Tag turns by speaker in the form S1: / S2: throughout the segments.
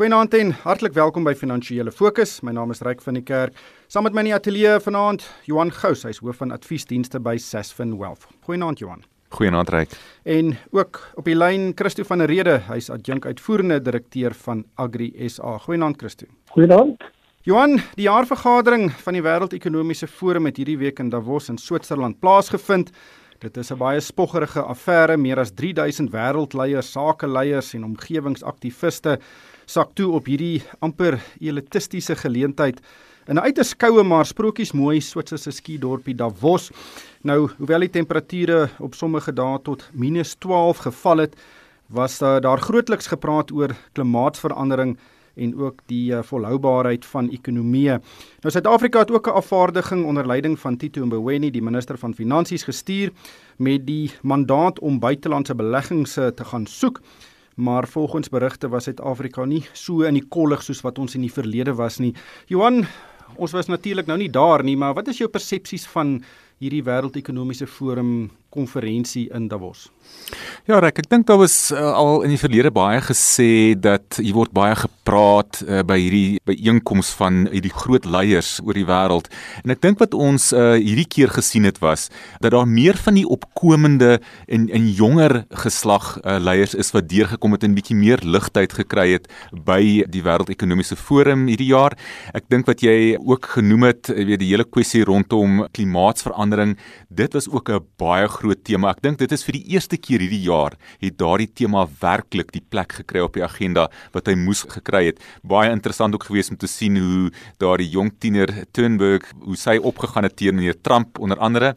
S1: Goeienaand en hartlik welkom by Finansiële Fokus. My naam is Ryk van die Kerk. Saam met my in die ateljee vanaand, Johan Gous, hy's hoof van adviesdienste by Sasfin Wealth. Goeienaand Johan.
S2: Goeienaand Ryk.
S1: En ook op die lyn Christo van der Rede, hy's adjunk uitvoerende direkteur van Agri SA. Goeienaand Christo.
S3: Goeienaand.
S1: Johan, die jaarvergadering van die Wêreldekonomiese Forum het hierdie week in Davos in Switserland plaasgevind. Dit is 'n baie spoggerige affære. Meer as 3000 wêreldleiers, sakeleiers en omgewingsaktiviste sak toe op hierdie amper elitistiese geleentheid in 'n uiters koue maar sprokies mooi Switserse skidorpie Davos. Nou, hoewel die temperature op sommige dae tot -12 geval het, was daar grootliks gepraat oor klimaatsverandering en ook die uh, volhoubaarheid van ekonomie. Nou Suid-Afrika het ook 'n afvaardiging onder leiding van Tito Mboweni, die minister van Finansies gestuur met die mandaat om buitelandse beleggings te gaan soek. Maar volgens berigte was Suid-Afrika nie so in die kollig soos wat ons in die verlede was nie. Johan, ons was natuurlik nou nie daar nie, maar wat is jou persepsies van hierdie wêreldekonomiese forum konferensie in Davos?
S2: Ja, Rek, ek dink daar was uh, al in die verlede baie gesê dat hier word baie gepraat uh, by hierdie byeenkoms van hierdie groot leiers oor die wêreld. En ek dink wat ons uh, hierdie keer gesien het was dat daar meer van die opkomende en en jonger geslag uh, leiers is wat deurgekom het en bietjie meer ligtheid gekry het by die wêreldekonomiese forum hierdie jaar. Ek dink wat jy ook genoem het, weet die hele kwessie rondom klimaatsverandering, dit was ook 'n baie groot tema. Ek dink dit is vir die eerste keer hierdie jaar het daardie tema werklik die plek gekry op die agenda wat hy moes gekry het. Baie interessant ook gewees om te sien hoe daardie jong tiener Thunberg hoe sy opgegaan het teen meneer Trump onder andere.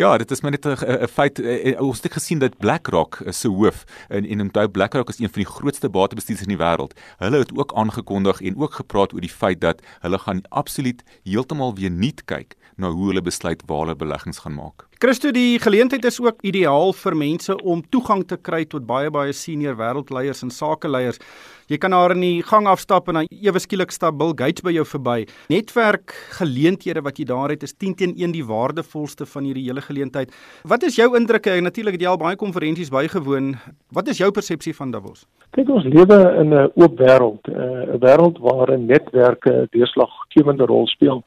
S2: Ja, dit is maar net 'n feit eh, eh, ons het gesien dat BlackRock is se hoof en en onthou BlackRock is een van die grootste batebestuurders in die wêreld. Hulle het ook aangekondig en ook gepraat oor die feit dat hulle gaan absoluut heeltemal weer nuut kyk na hoe hulle besluit waar hulle beleggings gaan maak.
S1: Christo, die geleentheid is ook ideaal vir mense om toegang te kry tot baie baie senior wêreldleiers en sakeleiers. Jy kan daar in die gang afstap en dan ewe skielik stap Bill Gates by jou verby. Netwerk geleenthede wat jy daar het is 10 teen 1 die waardevolste van hierdie hele geleentheid. Wat is jou indrukke? Natuurlik het jy al baie konferensies bygewoon. Wat is jou persepsie van Davos?
S3: Kyk, ons lewe in 'n oop wêreld, eh, 'n wêreld waarin netwerke 'n deurslaggewende rol speel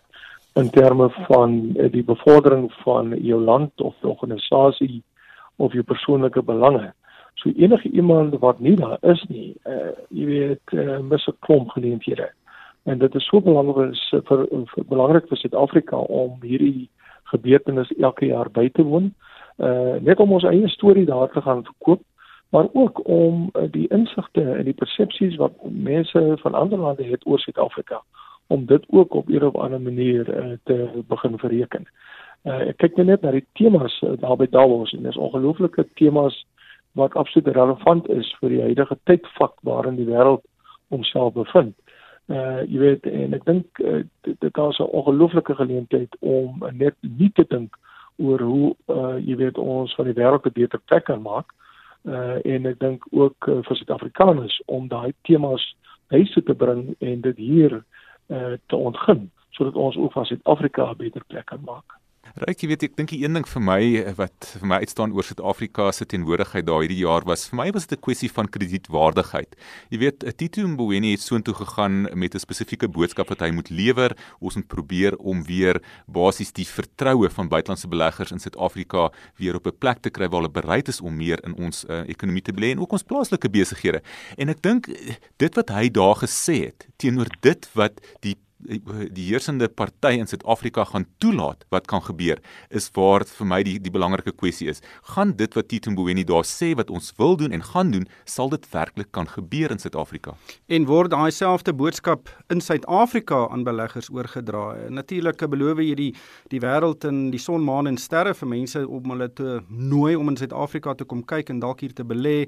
S3: in terme van eh, die bevordering van jou land of organisasie of jou persoonlike belange. So enige iemand wat nie daar is nie, uh, jy weet, uh, mis 'n klomp geleenthede. En dit is so belangrik vir, vir, vir belangrik vir Suid-Afrika om hierdie gebeurtenis elke jaar by te woon. Uh net om ons eie storie daar te gaan verkoop, maar ook om uh, die insigte en die persepsies wat mense van ander lande het oor Suid-Afrika om dit ook op 'n of ander manier uh, te begin verreken. Uh, ek kyk net na die temas uh, daar by Davos en dis ongelooflike temas wat absoluut relevant is vir die huidige tydvak waarin die wêreld homself bevind. Uh jy weet en ek dink uh, dit, is 'n ongelooflike geleentheid om uh, net nie te dink oor hoe uh jy weet ons van die wêreld 'n beter plek kan maak. Uh en ek dink ook uh, vir Suid-Afrikaners om daai temas huis toe te bring en dit hier uh, te ontgin sodat ons ook van Suid-Afrika 'n beter plek kan maak.
S2: Ryk, jy weet ek dink die een ding vir my wat vir my uitstaan oor Suid-Afrika se teenwoordigheid daai hierdie jaar was vir my was dit 'n kwessie van kredietwaardigheid. Jy weet, Tito Mboweni het soontoe gegaan met 'n spesifieke boodskap wat hy moet lewer. Ons moet probeer om weer basies die vertroue van buitelandse beleggers in Suid-Afrika weer op 'n plek te kry waar hulle bereid is om meer in ons uh, ekonomie te belê en ook ons plaaslike besighede. En ek dink dit wat hy daar gesê het teenoor dit wat die die heersende party in Suid-Afrika gaan toelaat wat kan gebeur is waar vir my die die belangrike kwessie is. Gaan dit wat Tito Mboweni daar sê wat ons wil doen en gaan doen sal dit werklik kan gebeur in Suid-Afrika.
S1: En word daai selfde boodskap in Suid-Afrika aan beleggers oorgedra natuurlik beloof jy die die wêreld en die son maan en sterre vir mense om hulle te nooi om in Suid-Afrika te kom kyk en dalk hier te belê.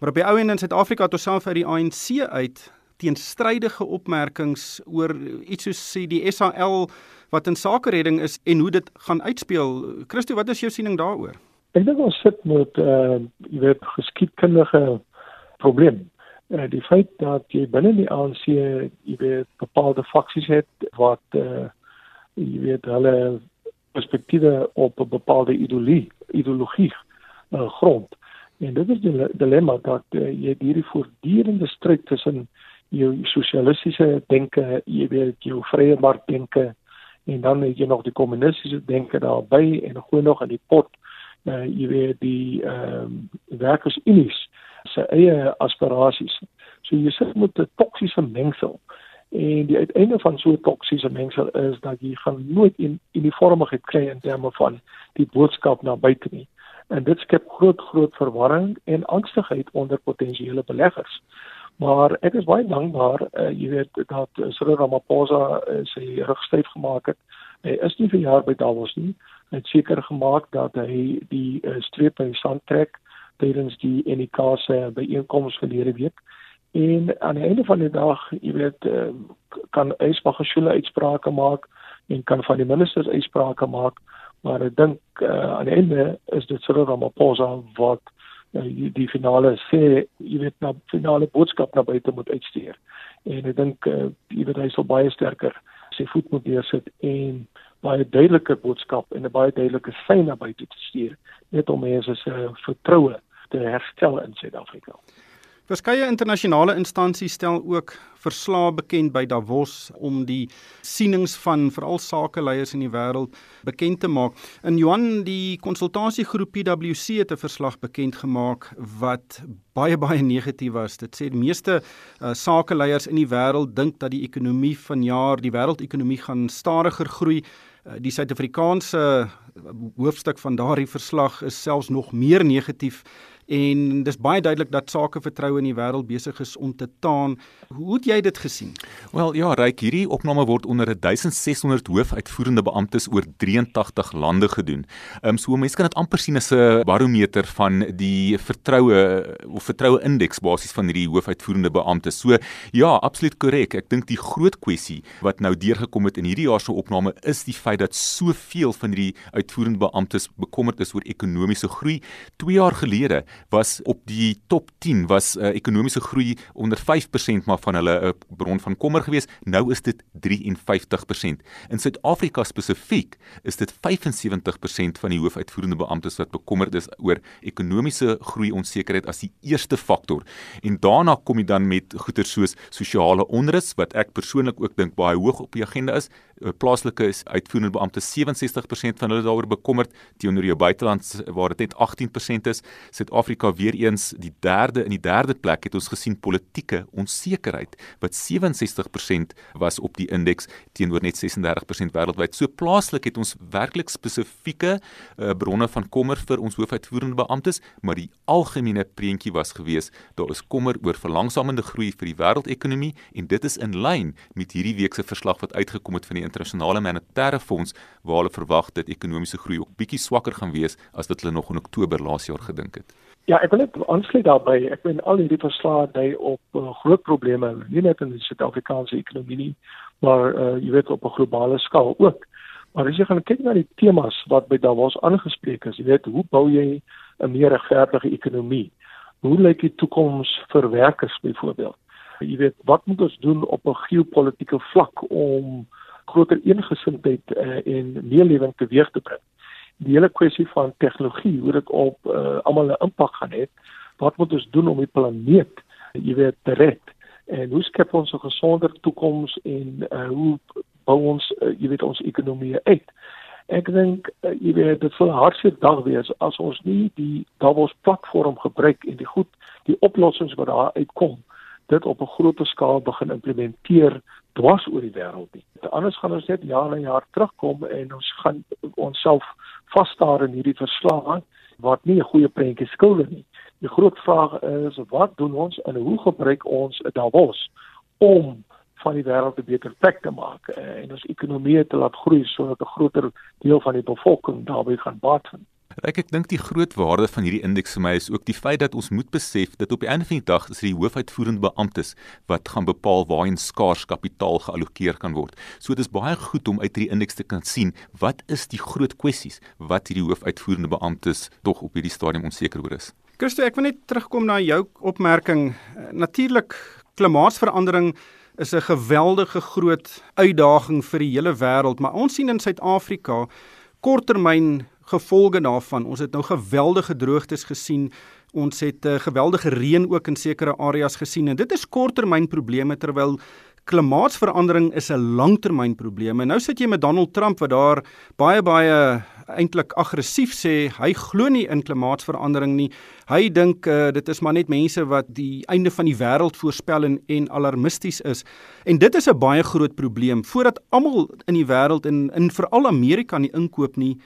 S1: Maar op die ou end in Suid-Afrika tot self uit die ANC uit teenstrydige opmerkings oor iets soos sê die SAL wat in sake redding is en hoe dit gaan uitspeel. Christo, wat is jou siening daaroor?
S3: Ek dink ons sit met uh jy weet geskiedkundige probleem. Uh, die feit dat jy binne die ANC jy weet bepaalde faksies het wat uh jy weet hulle perspektiewe op 'n bepaalde ideologie ideologie uh, grond. En dit is die dilemma dat uh, jy hierdie voortdurende stryd tussen jou sosialistiese denke, jy weet jou vrye mark denke en dan het jy nog die kommunistiese denke daarby en gooi nog in die pot uh, jy weet die ehm um, werkersunies se eie aspirasies. So jy sit met 'n toksiese mengsel. En die uiteinde van so 'n toksiese mengsel is dat jy gaan nooit in uniformigheid kry in terme van die boodskap na buite nie. En dit skep groot groot verwarring en angstigheid onder potensiële beleggers. Maar ek is baie dankbaar, uh, jy weet dat Cyril Ramaphosa uh, sy rug styf gemaak het. Hy is nie vir jaar by Davos nie. Hy het seker gemaak dat hy die uh, streep in sand trek tydens die NK se byeenkoms verlede week. En aan die einde van die dag, jy weet, uh, kan Esmagashule uitsprake maak en kan van die ministers uitsprake maak, maar ek dink uh, aan die einde is dit Cyril Ramaphosa wat die, die finale sê, jy weet, na finale boodskap na buite moet uitstuur. En ek dink uh, jy weet hy sal baie sterker sy voet moet neersit en baie duidelike boodskap en 'n baie duidelike sein na buite te stuur net om mense se vertroue te herstel in Suid-Afrika.
S1: Verskeie internasionale instansies stel ook verslae bekend by Davos om die sienings van veral sakeleiers in die wêreld bekend te maak. In Johan die konsultasiegroep PwC het 'n verslag bekend gemaak wat baie baie negatief was. Dit sê die meeste uh, sakeleiers in die wêreld dink dat die ekonomie vanjaar, die wêreldekonomie gaan stadiger groei. Uh, die Suid-Afrikaanse hoofstuk van daardie verslag is selfs nog meer negatief en dis baie duidelik dat sakevertroue in die wêreld besig is om te taan. Hoe het jy dit gesien?
S2: Wel ja, ryk hierdie opname word onder 1600 hoofuitvoerende beamptes oor 83 lande gedoen. Ehm um, so mense kan dit amper sien as 'n barometer van die vertroue of vertroue indeks basies van hierdie hoofuitvoerende beamptes. So ja, absoluut korrek. Ek dink die groot kwessie wat nou deurgekom het in hierdie jaar se opname is die feit dat soveel van hierdie uitvoerende beamptes bekommerd is oor ekonomiese groei. 2 jaar gelede was op die top 10 was uh, ekonomiese groei onder 5% maar van hulle 'n uh, eh, bron van kommer gewees. Nou is dit 53%. In Suid-Afrika spesifiek is dit 75% van die hoofuitvoerende beamptes wat bekommerd is oor ekonomiese groei onsekerheid as die eerste faktor. En daarna kom jy dan met goeie soos sosiale onrus wat ek persoonlik ook dink baie hoog op die agenda is. Plaaslike is uitvoerende beampte 67% van hulle daaroor bekommerd teenoor jou buiteland waar dit net 18% is. Suid-Afrika weer eens die derde in die derde plek het ons gesien politieke onsekerheid wat 67% was op die indeks teenoor net 36% wêreldwyd. So plaaslik het ons werklik spesifieke uh, bronne van kommer vir ons hoofuitvoerende beamptes, maar die algemene prentjie was gewees daar is kommer oor verlangsamende groei vir die wêreldekonomie en dit is in lyn met hierdie week se verslag wat uitgekom het van die internasionale monetaire fonds waar hulle verwag dat ekonomiese groei ook bietjie swakker gaan wees as wat hulle nog in Oktober laas jaar gedink het.
S3: Ja, ek wil net aansluit daarbey. Ek meen al hierdie verslae dui op uh, groot probleme, nie net in die Suid-Afrikaanse ekonomie nie, maar uh, jy weet op 'n globale skaal ook. Maar as jy gaan kyk na die temas wat by Davos aangespreek is, jy weet, hoe bou jy 'n meer regverdige ekonomie? Hoe lyk die toekoms vir werkers byvoorbeeld? Jy weet, wat moet ons doen op 'n geopolitiese vlak om groter eensgesindheid uh, en meelewing teweeg te bring? die hele kwessie van tegnologie, hoe dit op uh, almal 'n impak gaan hê. Wat moet ons doen om die planeet, jy weet, te red? En hoe skep ons 'n gesonder toekoms en uh, hoe bou ons uh, jy weet ons ekonomie uit? Ek dink uh, jy weet dit sal 'n hartseer dag wees as ons nie die Davos platform gebruik en die goed die oplossings wat daar uitkom dit op 'n groter skaal begin implementeer dwars oor die wêreld nie. Anders gaan ons net jaar na jaar terugkom en ons gaan onsself vasstaar in hierdie verslae wat nie 'n goeie prentjie skilder nie. Die groot vraag is wat doen ons en hoe gebruik ons Davos om van die wêreld 'n beter plek te maak en ons ekonomie te laat groei sodat 'n groter deel van die bevolking daarbey gaan baat vind.
S2: Ek ek dink die groot waarde van hierdie indeks vir my is ook die feit dat ons moet besef dat op die einde van die dag is die hoofuitvoerende beamptes wat gaan bepaal waarheen skaars kapitaal geallokeer kan word. So dit is baie goed om uit hierdie indeks te kan sien wat is die groot kwessies wat hierdie hoofuitvoerende beamptes tog op hierdie stadium onseker oor is.
S1: Christo, ek wil net terugkom na jou opmerking. Natuurlik klimaatsverandering is 'n geweldige groot uitdaging vir die hele wêreld, maar ons sien in Suid-Afrika korttermyn gevolge daarvan. Ons het nou geweldige droogtes gesien Ons het uh, geweldige reën ook in sekere areas gesien en dit is korttermynprobleme terwyl klimaatsverandering is 'n langtermynprobleem. En nou sit jy met Donald Trump wat daar baie baie eintlik aggressief sê hy glo nie in klimaatsverandering nie. Hy dink uh, dit is maar net mense wat die einde van die wêreld voorspel en, en alarmisties is. En dit is 'n baie groot probleem voordat almal in die wêreld en in veral Amerika nie inkoop nie.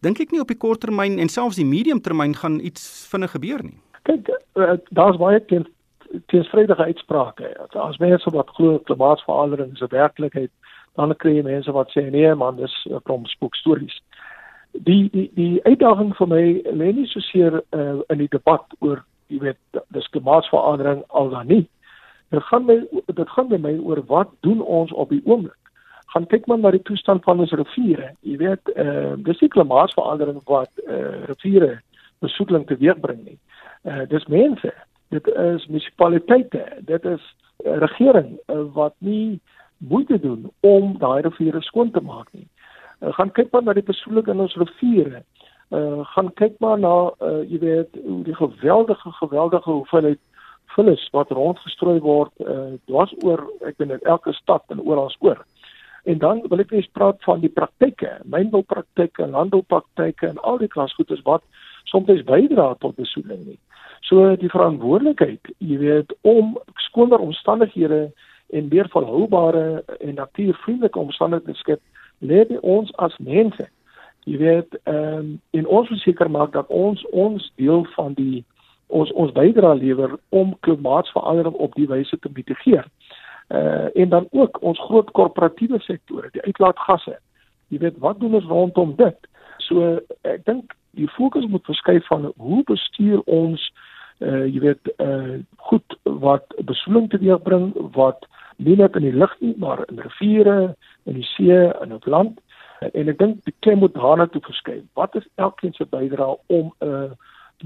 S1: Dink ek nie op die korttermyn en selfs die mediumtermyn gaan iets vinnig gebeur nie.
S3: Kyk, uh, daar's baie teen teensvrydige uitsprake. As mense wat glo klimaatsverandering is 'n werklikheid, dan kry jy mense wat sê nee man, dis 'n klomp spookstories. Die die die uitdaging vir my lê nie so seer uh, in die debat oor jy weet dis klimaatsverandering al dan nie. Dit gaan my dit gaan by my oor wat doen ons op die oomblik? Gaan kyk maar na die toestand van ons riviere. Jy weet, uh, dis die klimaatsverandering wat uh, riviere besoedeling teweegbring nie. Uh, dis mense dit is munisipaliteite, dit is uh, regering uh, wat nie moeite doen om daai riviere skoon te maak nie. Uh, gaan kyk maar na die persoonlike in ons riviere. Uh gaan kyk maar na uh jy weet die geweldige geweldige hoeveelheid vullis wat rondgestrooi word uh dwars oor ek weet elke stad en oral oor. En dan wil ek net praat van die praktyke, mynboupraktyke, landboupraktyke en al die klasgoedes wat soms bydra tot besoedeling nie. So die verantwoordelikheid, jy weet, om skoner omstandighede en meer volhoubare en natuurvriendelike omstandighede te skep, lê by ons as mense. Jy weet, ehm um, in ons seker maak dat ons ons deel van die ons ons bydra lewer om klimaatsverandering op die wyse te mitigeer. Uh en dan ook ons groot korporatiewe sektore, die uitlaatgasse. Jy weet, wat doen ons rondom dit? So ek dink die fokus moet verskuif van hoe bestuur ons uh jy weet uh goed wat besoedeling teweegbring wat nie net in die lug nie maar in riviere, in die see, in ons land en ek dink die klem moet daarna toe verskuif. Wat is elkeen se bydrae om 'n uh,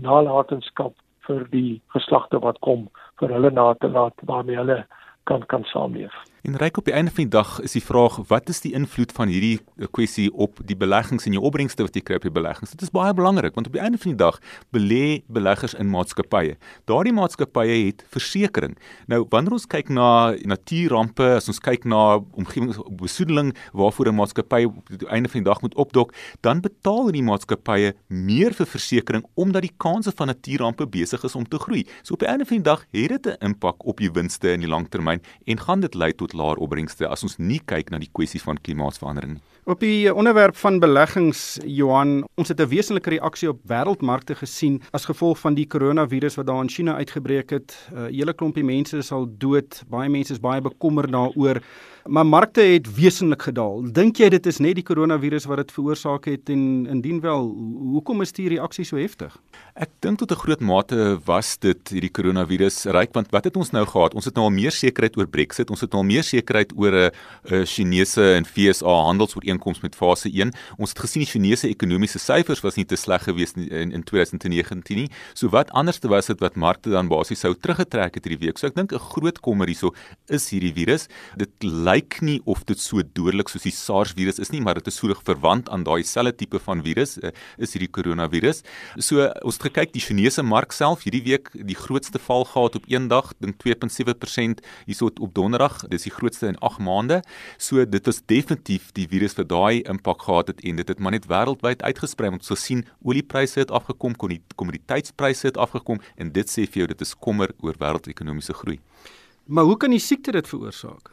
S3: nalatenskap vir die geslagte wat kom vir hulle na te laat waarmee hulle kan kan saamleef?
S2: En ryk op die einde van die dag is die vraag wat is die invloed van hierdie eh, kwessie op die beleggings en jou opbrengste wat jy kry op die beleggings? Dit is baie belangrik want op die einde van die dag belê beleggers in maatskappye. Daardie maatskappye het versekerings. Nou wanneer ons kyk na natuurrampe, as ons kyk na omgewingsbesoedeling waarvoor 'n maatskappy op die einde van die dag moet opdok, dan betaal hierdie maatskappye meer vir versekerings omdat die kanse van natuurrampe besig is om te groei. So op die einde van die dag het dit 'n impak op jou winste in die langtermyn en gaan dit lei tot laer opbrengste as ons nie kyk na die kwessie van klimaatsverandering nie.
S1: Op die onderwerp van beleggings Johan, ons het 'n wesenlike reaksie op wêreldmarkte gesien as gevolg van die koronavirus wat daar in China uitgebreek het. 'n uh, Hele klompie mense is al dood, baie mense is baie bekommerd daaroor. Maar markte het wesenlik gedaal. Dink jy dit is net die koronavirus wat dit veroorsaak het en indien wel, hoekom is die reaksie so heftig?
S2: Ek dink tot 'n groot mate was dit hierdie koronavirus ryk want wat het ons nou gehad? Ons het nou al meer sekerheid oor Brexit, ons het nou al meer sekerheid oor 'n Chinese en FSA handelsooreenkoms ooreenkoms met fase 1. Ons het gesien die Chinese ekonomiese syfers was nie te sleg gewees in in 2019 nie. So wat anderste was dit wat markte dan basies sou teruggetrek het hierdie week. So ek dink 'n groot kommer hierso is hierdie virus. Dit lyk nie of dit so dodelik soos die SARS virus is nie, maar dit is soortig verwant aan daai selfde tipe van virus uh, is hierdie koronavirus. So ons het gekyk die Chinese mark self hierdie week die grootste val gehad op een dag, dink 2.7% hierso op donderdag. Dis die grootste in 8 maande. So dit is definitief die virus vir daai impak gehad het en dit het maar net wêreldwyd uitgesprei om te sien oliepryse het afgekom, kommoditeitspryse het afgekom en dit sê vir jou dit is kommer oor wêreldekonomiese groei.
S1: Maar hoe kan die siekte dit veroorsaak?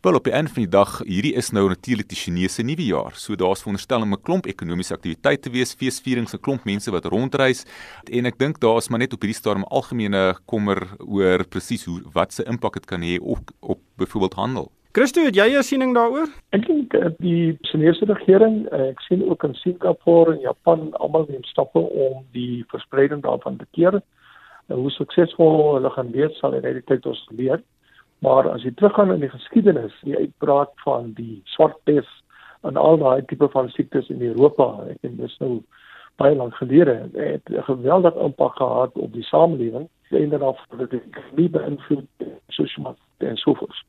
S2: Wel op die einde van die dag, hierdie is nou natuurlik die Chinese nuwe jaar. So daar's veronderstel om 'n klomp ekonomiese aktiwiteit te wees, feesvierings, 'n klomp mense wat rondreis en ek dink daar's maar net op hierdie stadium algemene kommer oor presies hoe wat se impak dit kan hê op op byvoorbeeld handel.
S1: Christo, het jy 'n siening daaroor?
S3: Ek dink eh, die Chinese regering, eh, ek sien ook in Singapore en Japan almal neem stappe om die verspreiding daarvan te keer. Hoe suksesvol hulle gaan wees sal in die tyd ons leer. Maar as jy teruggaan in die geskiedenis, die uitbraak van die swart pes en al daai tipe van siektes in Europa, ek dink dis nou baie lank gelede, het 'n geweldige impak gehad op die samelewing en dan af dat dit nie beïnvloed soos maar en so voort.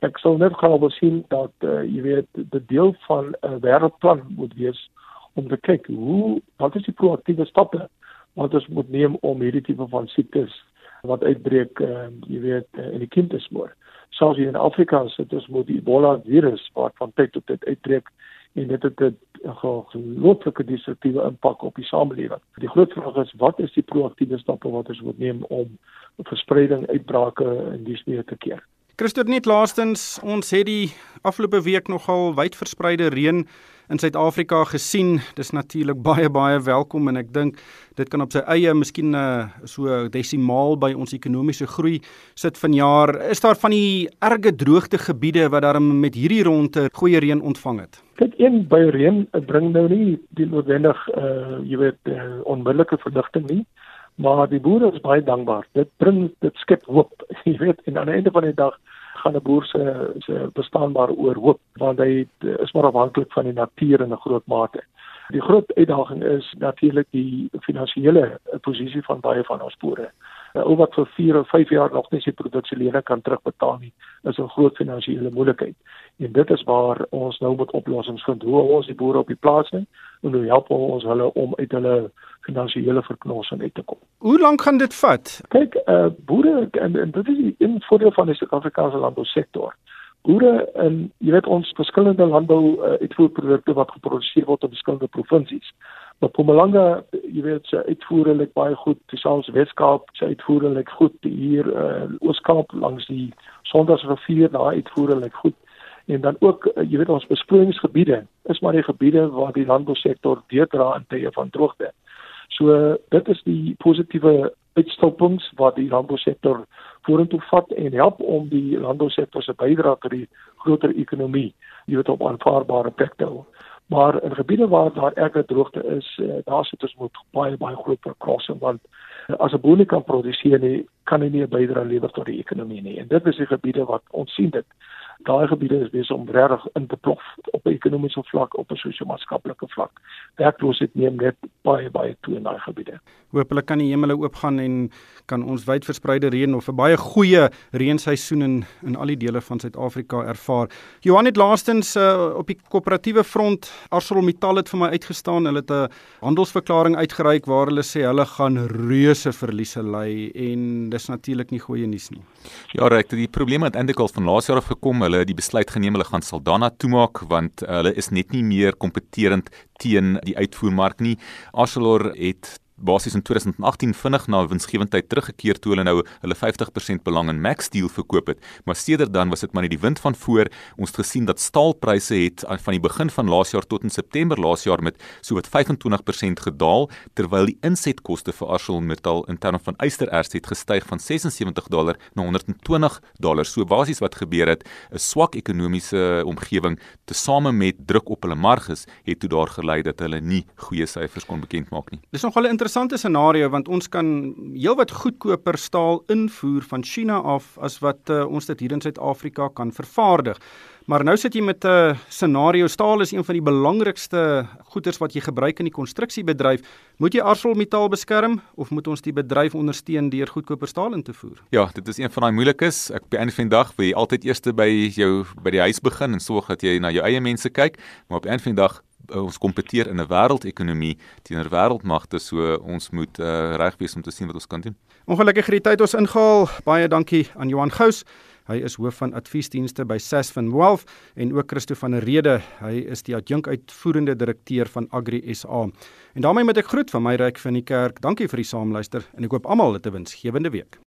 S3: Ek sal net gaan wil sien dat uh, jy weet die deel van 'n uh, wêreldplan moet wees om te kyk hoe wat is die proaktiewe stappe wat ons moet neem om hierdie tipe van siektes wat uitbreek, uh, jy weet, uh, in die kind te smoor. Soos hier in Afrika sit ons met die Ebola virus wat van tyd tot tyd uitbreek en dit het 'n gelooflike destruktiewe impak op die samelewing. Die groot vraag is wat is die proaktiewe stappe wat ons moet neem om verspreiding uitbrake in die sneeu te keer?
S1: Christoor net laastens, ons het die afgelope week nogal wyd verspreide reën in Suid-Afrika gesien. Dis natuurlik baie baie welkom en ek dink dit kan op sy eie miskien uh, so desimaal by ons ekonomiese groei sit vanjaar. Is daar van die erge droogte gebiede wat daarom met hierdie ronde goeie reën ontvang het?
S3: Kyk, een by reën bring nou nie die noodwendig uh jy weet uh, onmiddellike verligting nie maar die boere is baie dankbaar. Dit bring dit skep hoop. Jy weet, en aan die einde van die dag gaan 'n boer se se bestaanbaar oor hoop want hy is maar afhanklik van die natuur in 'n groot mate. Die groot uitdaging is natuurlik die finansiële posisie van baie van ons boere. Ou wat vir 4 of 5 jaar nog nie sy produksielene kan terugbetaal nie, is 'n groot finansiële moeilikheid. En dit is waar ons nou moet oplossings vind. Hoe ons die boere op die plaas hê en hoe help ons hulle om uit hulle finansiële verknorsing uit te kom.
S1: Hoe lank gaan dit vat?
S3: Kyk, uh, boere en, en dit is die een voordeel van die Suid-Afrikaanse landbousektor. Boere en jy weet ons verskillende landbou uh, uitvoerprodukte wat geproduseer word in verskillende provinsies. Mpumalanga, jy weet, sy uitvoere lyk baie goed. Selfs Weskaap, sy uitvoere lyk goed. Hier uh, Ooskaap langs die Sondagsrivier, daai uitvoere lyk goed en dan ook uh, jy weet ons besproeiingsgebiede is maar die gebiede waar die landbousektor deurdra in tye van droogte. So dit is die positiewe uitstapings wat die landbousektor vorentoe vat en help om die landbousektor se bydrae tot die groter ekonomie jy weet op aanvaarbare plek te hou. Maar in gebiede waar daar erge droogte is, uh, daar sit ons met baie baie groot verkrassing want uh, as 'n boer nie kan produseer nie, kan hy nie 'n bydrae lewer tot die ekonomie nie. En dit is die gebiede wat ons sien dit daai gebiede is besig om regtig in te plof op 'n ekonomiese vlak, op 'n sosio-maatskaplike vlak. Werkloosheid neem net baie baie toe in daai gebiede.
S1: Hoopelik kan die hemele oopgaan en kan ons wyd verspreide reën of 'n baie goeie reenseisoen in in al die dele van Suid-Afrika ervaar. Johan het laastens uh, op die koöperatiewe front ArcelorMittal het vir my uitgestaan. Hulle het 'n handelsverklaring uitgereik waar hulle sê hulle gaan reuse verliese ly en dis natuurlik nie goeie nuus nie.
S2: Ja, reg, die probleme het eintlik al van laas jaar af gekom. Hulle het die besluit geneem hulle gaan Saldanha toemaak want hulle is net nie meer kompeterend teen die uitvoermark nie. Arcelor het basies in 2018 vinnig na winsgewendheid teruggekeer toe hulle nou hulle 50% belang in Max Steel verkoop het. Maar sedert dan was dit maar net die wind van voor. Ons het gesien dat staalpryse het van die begin van laas jaar tot in September laas jaar met so wat 25% gedaal terwyl die insetkoste vir ArcelorMittal in terme van ystererts het gestyg van 76 dollar na 120 dollar. So basies wat gebeur het, 'n swak ekonomiese omgewing tesame met druk op hulle marges het toe daar gelei dat hulle nie goeie syfers kon bekend maak nie.
S1: Dis nogal 'n interessante scenario want ons kan heelwat goedkoper staal invoer van China af as wat uh, ons dit hier in Suid-Afrika kan vervaardig. Maar nou sit jy met 'n uh, scenario staal is een van die belangrikste goederes wat jy gebruik in die konstruksiebedryf. Moet jy ArcelorMittal beskerm of moet ons die bedryf ondersteun deur goedkoper staal in te voer?
S2: Ja, dit is een van daai moeilikes. Ek by 'n van die dag wil jy altyd eers by jou by die huis begin en sorg dat jy na jou eie mense kyk, maar op 'n van die dag ons kompeteer in 'n wêreldekonomie teenoor wêreldmagte, so ons moet uh, reg wees om te sien wat ons kan doen.
S1: Ongelukkig het die tyd ons ingehaal. Baie dankie aan Johan Gous. Hy is hoof van adviesdienste by Sasfin Wealth en ook Christo van der Rede. Hy is die adjunk uitvoerende direkteur van Agri SA. En daarmee moet ek groet van my ryk van die kerk. Dankie vir die saamluister en ek hoop almal het 'n winsgewende week.